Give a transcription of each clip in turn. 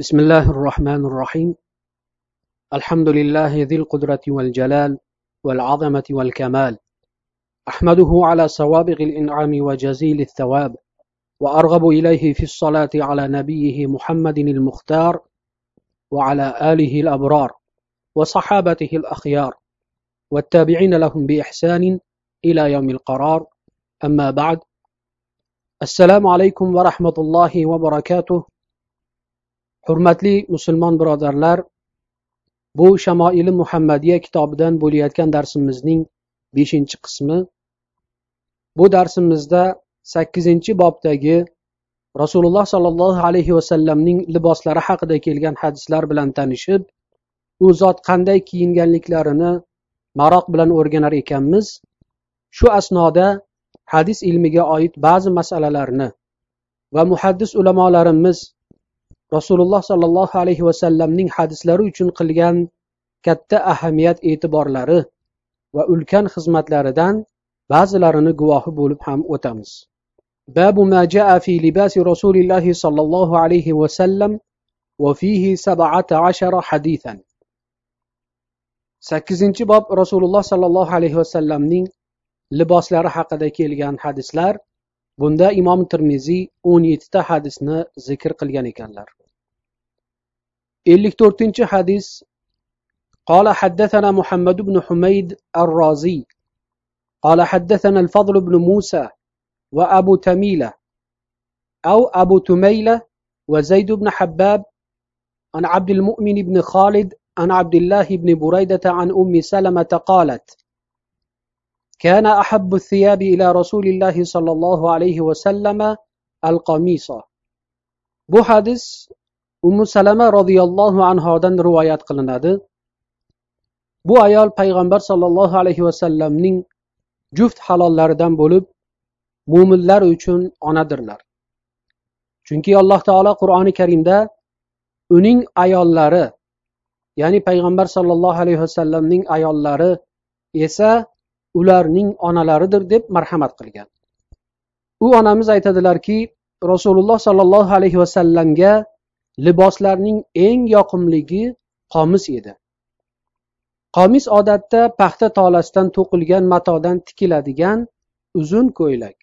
بسم الله الرحمن الرحيم الحمد لله ذي القدرة والجلال والعظمة والكمال أحمده على سوابغ الإنعام وجزيل الثواب وأرغب إليه في الصلاة على نبيه محمد المختار وعلى آله الأبرار وصحابته الأخيار والتابعين لهم بإحسان إلى يوم القرار أما بعد السلام عليكم ورحمة الله وبركاته hurmatli musulmon birodarlar bu shamoili muhammadiya kitobidan bo'layotgan darsimizning beshinchi qismi. Bu darsimizda sakkizinchi bobdagi rasululloh sollallohu alayhi vasallamning liboslari haqida kelgan hadislar bilan tanishib u zot qanday kiyinganliklarini maroq bilan o'rganar ekanmiz. Shu asnoda hadis ilmiga oid ba'zi masalalarni va muhaddis ulamolarimiz rasululloh sollallohu alayhi vasallamning hadislari uchun qilgan katta ahamiyat e'tiborlari va ulkan xizmatlaridan ba'zilarini guvohi bo'lib ham o'tamiz باب ما جاء في لباس رسول الله صلى الله عليه وسلم وفيه سبعة عشر حديثا sakkizinchi bob rasululloh sollallohu alayhi vasallamning liboslari haqida kelgan hadislar bunda imom o'n yettita hadisni zikr qilgan ekanlar. ellik to'rtinchi hadis قال حدثنا محمد بن حميد الرازي قال حدثنا الفضل بن موسى وأبو تميلة أو أبو تميلة وزيد بن حباب عن عبد المؤمن بن خالد عن عبد الله بن بريدة عن أم سلمة قالت كان أحب الثياب إلى رسول الله صلى الله عليه وسلم القميص bu hadis ummu salama roziyallohu anhodan rivoyat qilinadi bu ayol payg'ambar sollallohu alayhi vasallamning juft halollaridan bo'lib mo'minlar uchun onadirlar chunki alloh taolo qur'oni karimda uning ayollari ya'ni payg'ambar sollallohu alayhi vasallamning ayollari esa ularning onalaridir deb marhamat qilgan u onamiz aytadilarki rasululloh sollallohu alayhi vasallamga liboslarning eng yoqimligi qomis edi qomis odatda paxta tolasidan to'qilgan matodan tikiladigan uzun ko'ylak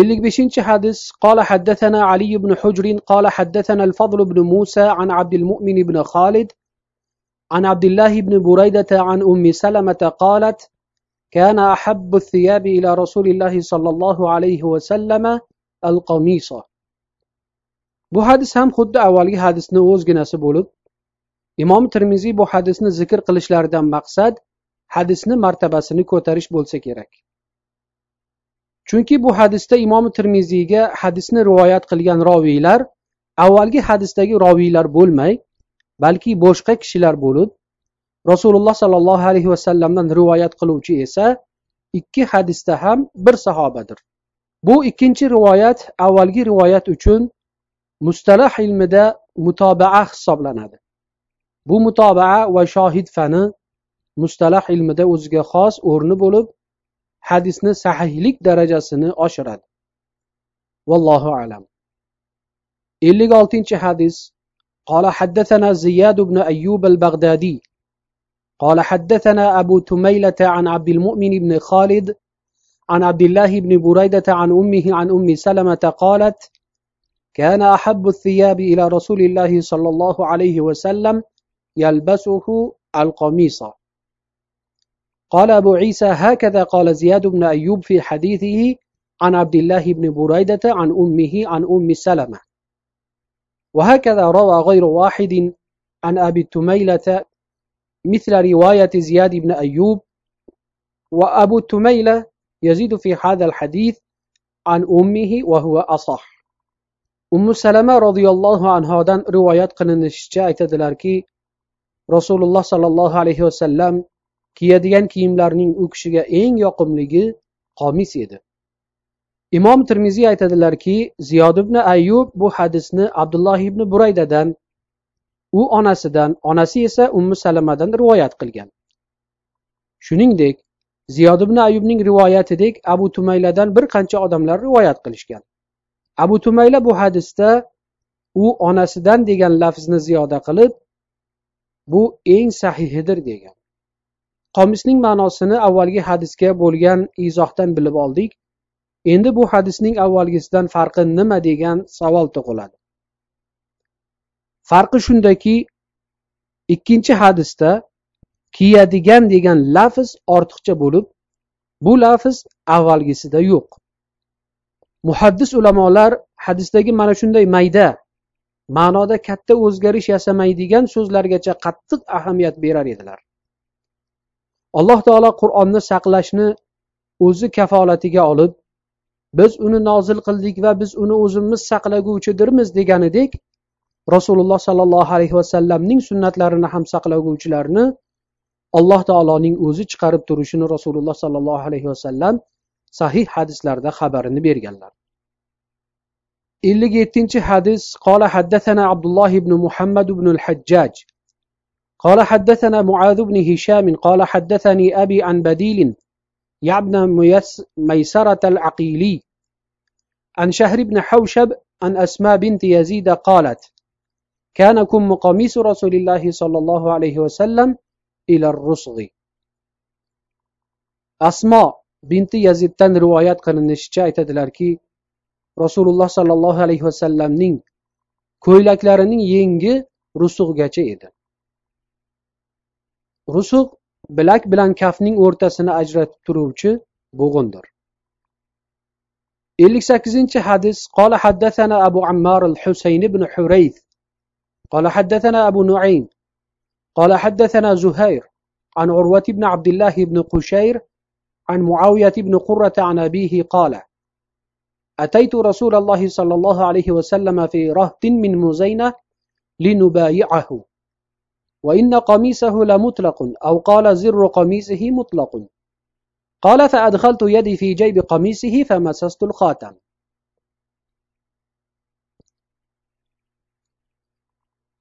ellik beshinchi hadis قال حدثنا علي بن حجر قال حدثنا الفضل بن موسى عن عبد المؤمن بن خالد عن عبد الله بن بريدة عن أم سلمة قالت كان أحب الثياب إلى رسول الله صلى الله عليه وسلم القميص bu hadis ham xuddi avvalgi hadisni o'zginasi bo'lib imom termiziy bu hadisni zikr qilishlaridan maqsad hadisni martabasini ko'tarish bo'lsa kerak chunki bu hadisda imom termiziyga hadisni rivoyat qilgan roviylar avvalgi hadisdagi roviylar bo'lmay balki boshqa kishilar bo'lib rasululloh sollallohu alayhi vasallamdan rivoyat qiluvchi esa ikki hadisda ham bir sahobadir. Bu ikkinchi rivoyat avvalgi rivoyat uchun mustalah ilmida mutobaa hisoblanadi. Bu mutobaa va shohid fani mustalah ilmida o'ziga xos o'rni bo'lib hadisni sahihlik darajasini oshiradi. Vallohu alam. Ellik oltinchi hadis قال حدثنا زياد بن أيوب البغدادي. قال حدثنا أبو تميلة عن عبد المؤمن بن خالد عن عبد الله بن بريدة عن أمه عن أم سلمة قالت كان أحب الثياب إلى رسول الله صلى الله عليه وسلم يلبسه القميص قال أبو عيسى هكذا قال زياد بن أيوب في حديثه عن عبد الله بن بريدة عن أمه عن أم سلمة وهكذا روى غير واحد عن أبي تميلة مثل رواية زياد بن أيوب وأبو تميلة يزيد في هذا الحديث عن أمه وهو أصح ummu salama roziyallohu anhodan rivoyat qilinishicha aytadilarki rasululloh sollallohu alayhi vasallam kiyadigan kiyimlarning u kishiga eng yoqimligi qomis edi imom termiziy aytadilarki ziyod ibn ayyub bu hadisni abdulloh ibn buraydadan u onasidan onasi esa ummu salamadan rivoyat qilgan. Shuningdek ziyod ibn ayyubning rivoyatidek abu tumayladan bir qancha odamlar rivoyat qilishgan. Abu tumayla bu hadisda u onasidan degan lafzni ziyoda qilib bu eng sahihidir degan. Qomisning ma'nosini avvalgi hadisga bo'lgan izohdan bilib oldik. Endi bu hadisning avvalgisidan farqi nima degan savol tug'iladi. Farqi shundaki ikkinchi hadisda kiyadigan degan lafz ortiqcha bo'lib bu lafz avvalgisida yo'q. Muhaddis ulamolar hadisdagi mana shunday mayda ma'noda katta o'zgarish yasamaydigan so'zlargacha qattiq ahamiyat berar edilar. Alloh taolo qur'onni saqlashni o'zi kafolatiga olib biz uni nozil qildik va biz uni o'zimiz saqlaguvchidirmiz deganidek rasululloh sollallohu alayhi vasallamning sunnatlarini ham saqlaguvchilarni alloh taoloning o'zi chiqarib turishini rasululloh sollallohu alayhi vasallam sahih hadislarda xabarini berganlar ellik yettinchi hadis qola haddathana abdulloh ibn muhammad ibn al hajjaj قال حدثنا معاذ بن هشام قال حدثني أبي عن بديل يعبن ميسرة العقيلي عن شهر بن حوشب عن أسماء بنت يزيد قالت كان كم قميص رسول الله صلى الله عليه وسلم إلى الرسغ أسماء بنت يزيد تن روايات qilinishicha aytadilarki rasululloh sollallohu alayhi vasallamning ko'ylaklarining yengi rusug'gacha edi rusug' bilak bilan kafning o'rtasini ajratib turuvchi bo'g'indir. ellik sakkizinchi hadis qola haddathana abu ammar al husayn ibn hurayth قال حدثنا أبو نعيم قال حدثنا زهير عن عروة بن عبد الله بن قشير عن معاوية بن قرة عن أبيه قال أتيت رسول الله صلى الله عليه وسلم في رهط من مزينة لنبايعه وإن قميصه لمطلق أو قال زر قميصه مطلق قال فأدخلت يدي في جيب قميصه فمسست الخاتم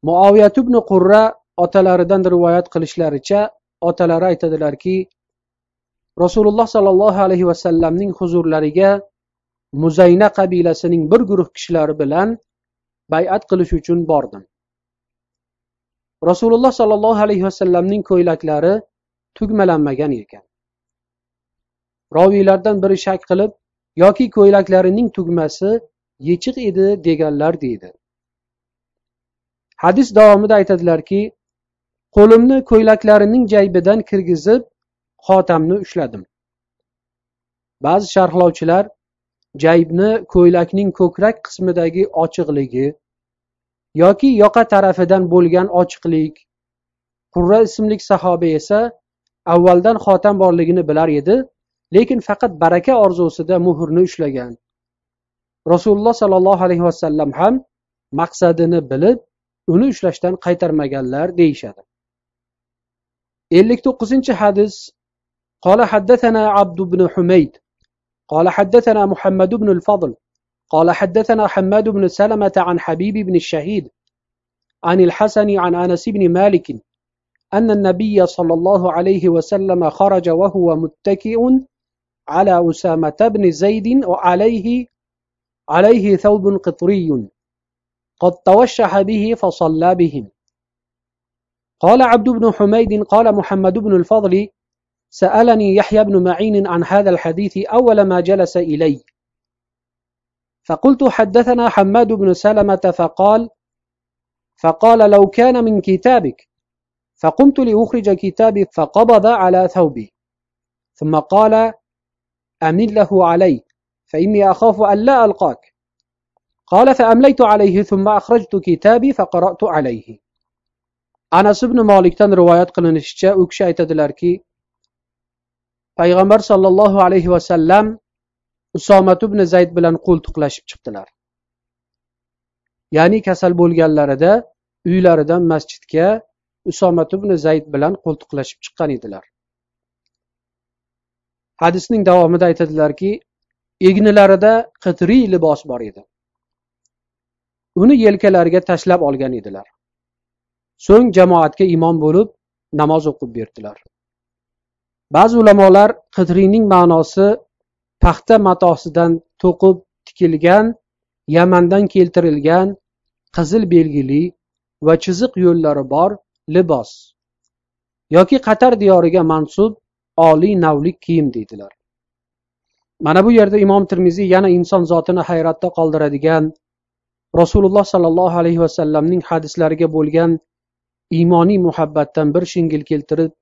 muoviyat ibn qurra otalaridan rivoyat qilishlaricha otalari aytadilarki rasululloh sollallohu alayhi vasallamning huzurlariga muzayna qabilasining bir guruh kishilari bilan bay'at qilish uchun bordim Rasululloh sollallohu alayhi vasallamning ko'ylaklari tugmalanmagan ekan. Roviylardan biri shak qilib yoki ko'ylaklarining tugmasi yechiq edi deganlar deydi. Hadis davomida aytadilarki qo'limni ko'ylaklarining jaybidan kirgizib xotamni ushladim. Ba'zi sharhlovchilar jaybni ko'ylakning ko'krak qismidagi ochiqligi yoki yoqa tarafidan bo'lgan ochiqlik qurra ismli sahoba esa avvaldan xotam borligini bilar edi lekin faqat baraka orzusida muhrni ushlagan rasululloh sollallohu alayhi vasallam ham maqsadini bilib uni ushlashdan qaytarmaganlar deyishadi ellik to'qqizinchi hadis قال حدثنا عبد بن حميد قال حدثنا محمد بن الفضل قال حدثنا حماد بن سلمة عن حبيب بن الشهيد عن الحسن عن أنس بن مالك أن النبي صلى الله عليه وسلم خرج وهو متكئ على أسامة بن زيد وعليه عليه ثوب قطري قد توشح به فصلى بهم. قال عبد بن حميد قال محمد بن الفضل سألني يحيى بن معين عن هذا الحديث أول ما جلس إلي. فقلت حدثنا حماد بن سلمة فقال فقال لو كان من كتابك فقمت لأخرج كتابي فقبض على ثوبي. ثم قال أمن له علي فإني أخاف أن لا ألقاك. قال فأمليت عليه ثم أخرجت كتابي فقرأت عليه. anas ibn molikdan rivoyat qilinishicha u kishi aytadilarki payg'ambar sollallohu alayhi vasallam usomat ibn zayd bilan qo'ltiqlashib chiqdilar. Ya'ni kasal bo'lganlarida uylaridan masjidga usomat ibn zayd bilan qo'ltiqlashib chiqqan edilar. Hadisning davomida aytadilarki egnilarida qitriy libos bor edi. Uni yelkalariga tashlab olgan edilar. So'ng jamoatga imom bo'lib namoz o'qib berdilar. Ba'zi ulamolar qitriyning ma'nosi paxta matosidan to'qib tikilgan yamandan keltirilgan qizil belgili va chiziq yo'llari bor libos yoki qatar diyoriga mansub oliy navlik kiyim deydilar. Mana bu yerda imom termiziy yana inson zotini hayratda qoldiradigan rasululloh sollallohu alayhi vasallamning hadislariga bo'lgan iymoniy muhabbatdan bir shingil keltirib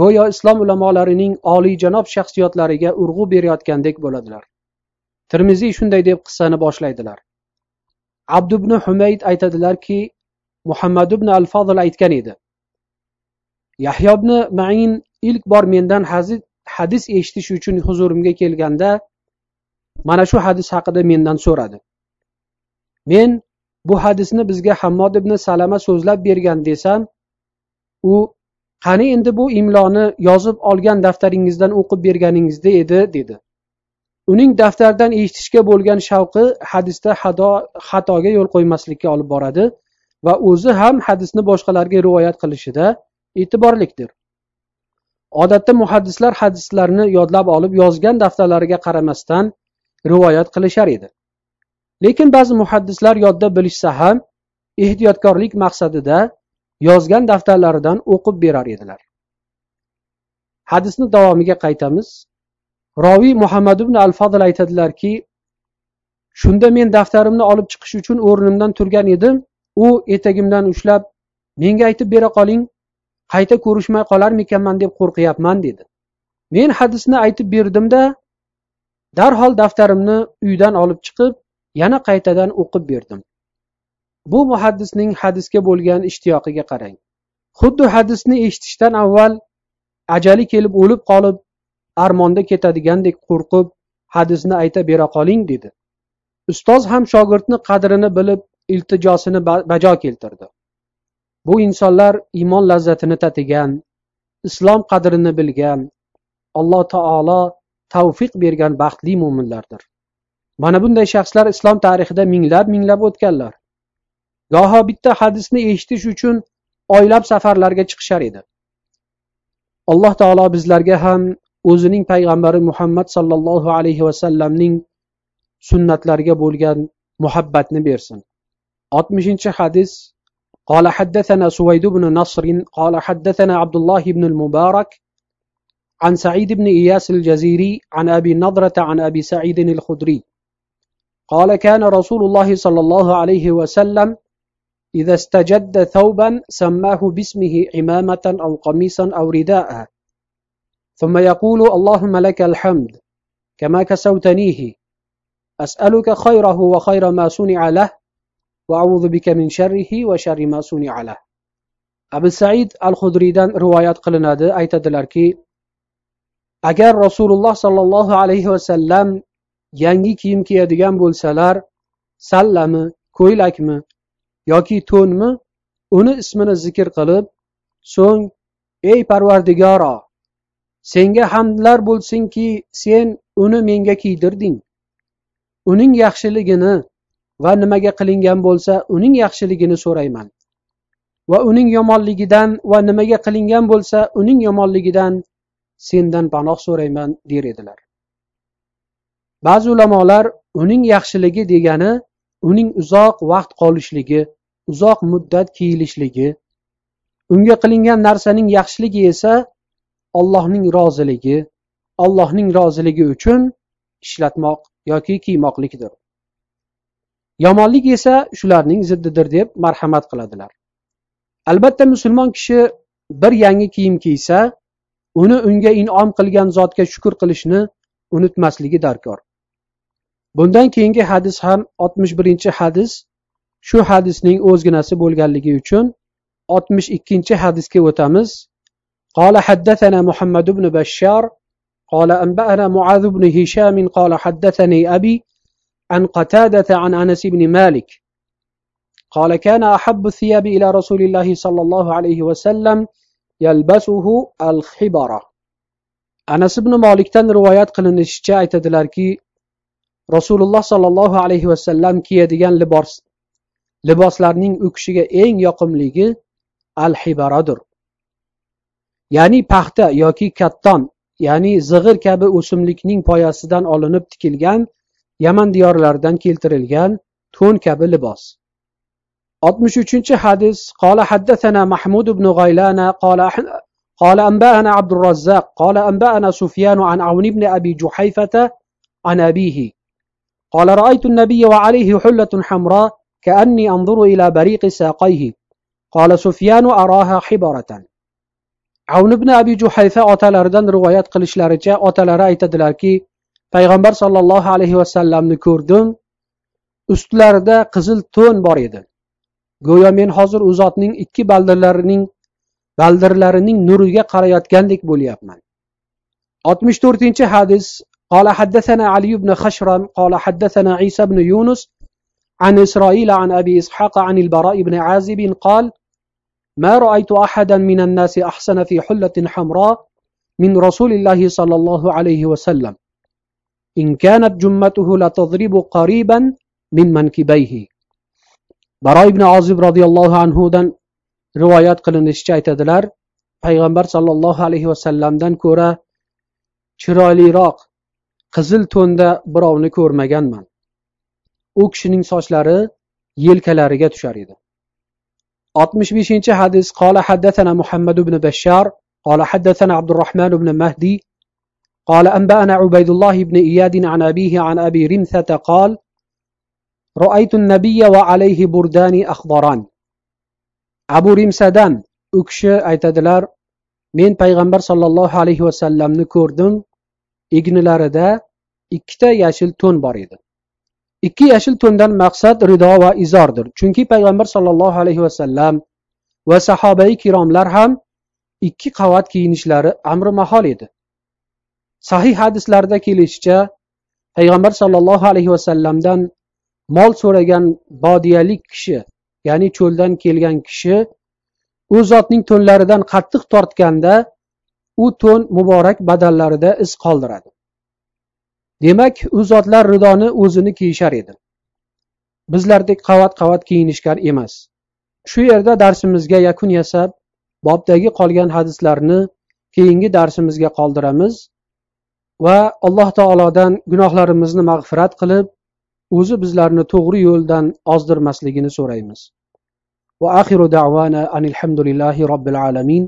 go'yo islom ulamolarining oliyjanob shaxsiyotlariga urg'u berayotgandek bo'ladilar. Termiziy shunday deb qissani boshlaydilar. Abd ibn humayd aytadilarki muhammad ibn al fozil aytgan edi. Yahyo ibn main ilk bor mendan hadis eshitish uchun huzurimga kelganda mana shu hadis haqida mendan so'radi. Men bu hadisni bizga hammod ibn salama so'zlab bergan desam u qani endi bu imloni yozib olgan daftaringizdan o'qib berganingizda edi dedi. Uning daftardan eshitishga bo'lgan shavqi hadisda xatoga yo'l qo'ymaslikka olib boradi va o'zi ham hadisni boshqalarga rivoyat qilishida e'tiborlikdir. Odatda muhaddislar hadislarni yodlab olib yozgan daftarlariga qaramasdan rivoyat qilishar edi. Lekin ba'zi muhaddislar yodda bilishsa ham ehtiyotkorlik maqsadida yozgan daftarlaridan o'qib berar edilar. Hadisni davomiga qaytamiz. Roviy muhammad ibn al fadl aytadilarki shunda men daftarimni olib chiqish uchun o'rnimdan turgan edim. U etagimdan ushlab menga aytib bera qoling qayta ko'rishmay qolarmikanman deb qo'rqyapman dedi. Men hadisni aytib berdimda darhol daftarimni uydan olib chiqib yana qaytadan o'qib berdim. Bu muhaddisning hadisga bo'lgan ishtiyoqiga qarang. Xuddi hadisni eshitishdan avval ajali kelib o'lib qolib armonda ketadigandek qo'rqib hadisni ayta bera qoling dedi. Ustoz ham shogirdni qadrini bilib iltijosini bajo keltirdi. Bu insonlar iymon lazzatini tatigan islom qadrini bilgan alloh taolo tavfiq bergan baxtli mo'minlardir mana bunday shaxslar islom tarixida minglab minglab o'tganlar. goho bitta hadisni eshitish uchun oylab safarlarga chiqishar edi alloh taolo bizlarga ham o'zining payg'ambari muhammad sollallohu alayhi vasallamning sunnatlariga bo'lgan muhabbatni bersin oltmishinchi hadis قال حدثنا سويد بن نصر قال حدثنا عبد الله بن المبارك عن سعيد بن إياس الجزيري عن أبي نضرة عن أبي سعيد الخدري قال كان رسول الله صلى الله عليه وسلم إذا استجد ثوبا سماه باسمه عمامة أو قميصا أو رداء. ثم يقول اللهم لك الحمد كما كسوتنيه. أسألك خيره وخير ما صنع له وأعوذ بك من شره وشر ما صنع له. أبو سعيد الخدري دان روايات قلنا ده أيت دلاركي أجر رسول الله صلى الله عليه وسلم يعني كيم كي أديان بول سلار سلم كويلك yoki to'nmi? Uni ismini zikr qilib so'ng ey parvardigoro senga hamdlar bo'lsinki sen uni menga kiydirding. Uning yaxshiligini va nimaga qilingan bo'lsa uning yaxshiligini so'rayman. Va uning yomonligidan va nimaga qilingan bo'lsa uning yomonligidan sendan panoh so'rayman der edilar. Ba'zi ulamolar uning yaxshiligi degani uning uzoq vaqt qolishligi uzoq muddat kiyilishligi unga qilingan narsaning yaxshiligi esa allohning roziligi allohning roziligi uchun ishlatmoq yoki kiymoqlikdir. Yomonlik esa shularning ziddidir deb marhamat qiladilar. Albatta musulmon kishi bir yangi kiyim kiysa uni unga inom qilgan zotga shukur qilishni unutmasligi darkor. Bundan keyingi hadis ham oltmish birinchi hadis shu hadisning o'zginasi bo'lganligi uchun oltmish ikkinchi hadisga o'tamiz قال حدثنا محمد بن بشار قال أنبأنا معاذ بن هشام قال حدثني أبي عن قتادة عن أنس بن مالك قال كان أحب الثياب إلى رسول الله صلى الله عليه وسلم يلبسه الخبرة أنس بن مالك تن روايات qilinishicha aytadilarki rasululloh sollallohu alayhi vasallam kiyadigan libos liboslarning u kishiga eng yoqimligi al hibaradir ya'ni paxta yoki katton ya'ni zig'ir kabi o'simlikning poyasidan olinib tikilgan yaman diyorlaridan keltirilgan to'n kabi libos oltmish uchinchi hadis قال حدثنا محمود بن غيلان قال قال أنبأنا عبد الرزاق قال أنبأنا سفيان عن عون بن أبي جحيفة عن أبيه قال رأيت النبي وعليه حلة حمراء كأني أنظر إلى بريق ساقيه قال سفيان أراها حبرة avn ibn abi juhayfa otalaridan rivoyat qilishlaricha otalari aytadilarki payg'ambar sollallohu alayhi vasallamni ko'rdim ustlarida qizil to'n bor edi go'yo men hozir u zotning ikki baldirlarining baldirlarining nuriga qarayotgandek bo'lyapman oltmish to'rtinchi hadis قال حدثنا علي بن خشرم قال حدثنا عيسى بن يونس عن إسرائيل عن أبي إسحاق عن البراء بن عازب قال ما رأيت أحدا من الناس أحسن في حلة حمراء من رسول الله صلى الله عليه وسلم. إن كانت جمته لتضرب قريبا من منكبيه. براء بن عازب رضي الله عنه دن rivoyat qilinishicha aytadilar payg'ambar sollallohu alayhi vasallamdan ko'ra chiroyliroq qizil to'nda birovni ko'rmaganman u kishining sochlari yelkalariga tushar edi oltmish beshinchi hadis قال حدثنا محمد بن بشار قال حدثنا عبد الرحمن بن مهدي قال أنبأنا عبيد الله بن إياد عن أبيه عن أبي رمثة قال رأيت النبي وعليه بردان أخضران abu rimsadan u kishi aytadilar men payg'ambar sollallohu alayhi vasallamni ko'rdim ignilarida ikkita yashil to'n bor edi Ikki yashil to'ndan maqsad rido va izordir. Chunki payg'ambar sollallohu alayhi vasallam va sahobai kiromlar ham ikki qavat kiyinishlari amri mahol edi. Sahih hadislarda kelishicha payg'ambar sollallohu alayhi vasallamdan mol so'ragan bodiyalik kishi ya'ni cho'ldan kelgan kishi u zotning to'nlaridan qattiq tortganda u to'n muborak badallarida iz qoldiradi. demak u zotlar ridoni o'zini kiyishar edi. Bizlardek qavat qavat kiyinishgan emas. Shu yerda darsimizga yakun yasab bobdagi qolgan hadislarni keyingi darsimizga qoldiramiz va alloh taolodan gunohlarimizni mag'firat qilib o'zi bizlarni to'g'ri yo'ldan ozdirmasligini so'raymiz. Va axiru davana anilhamdulillahi robbil alamin.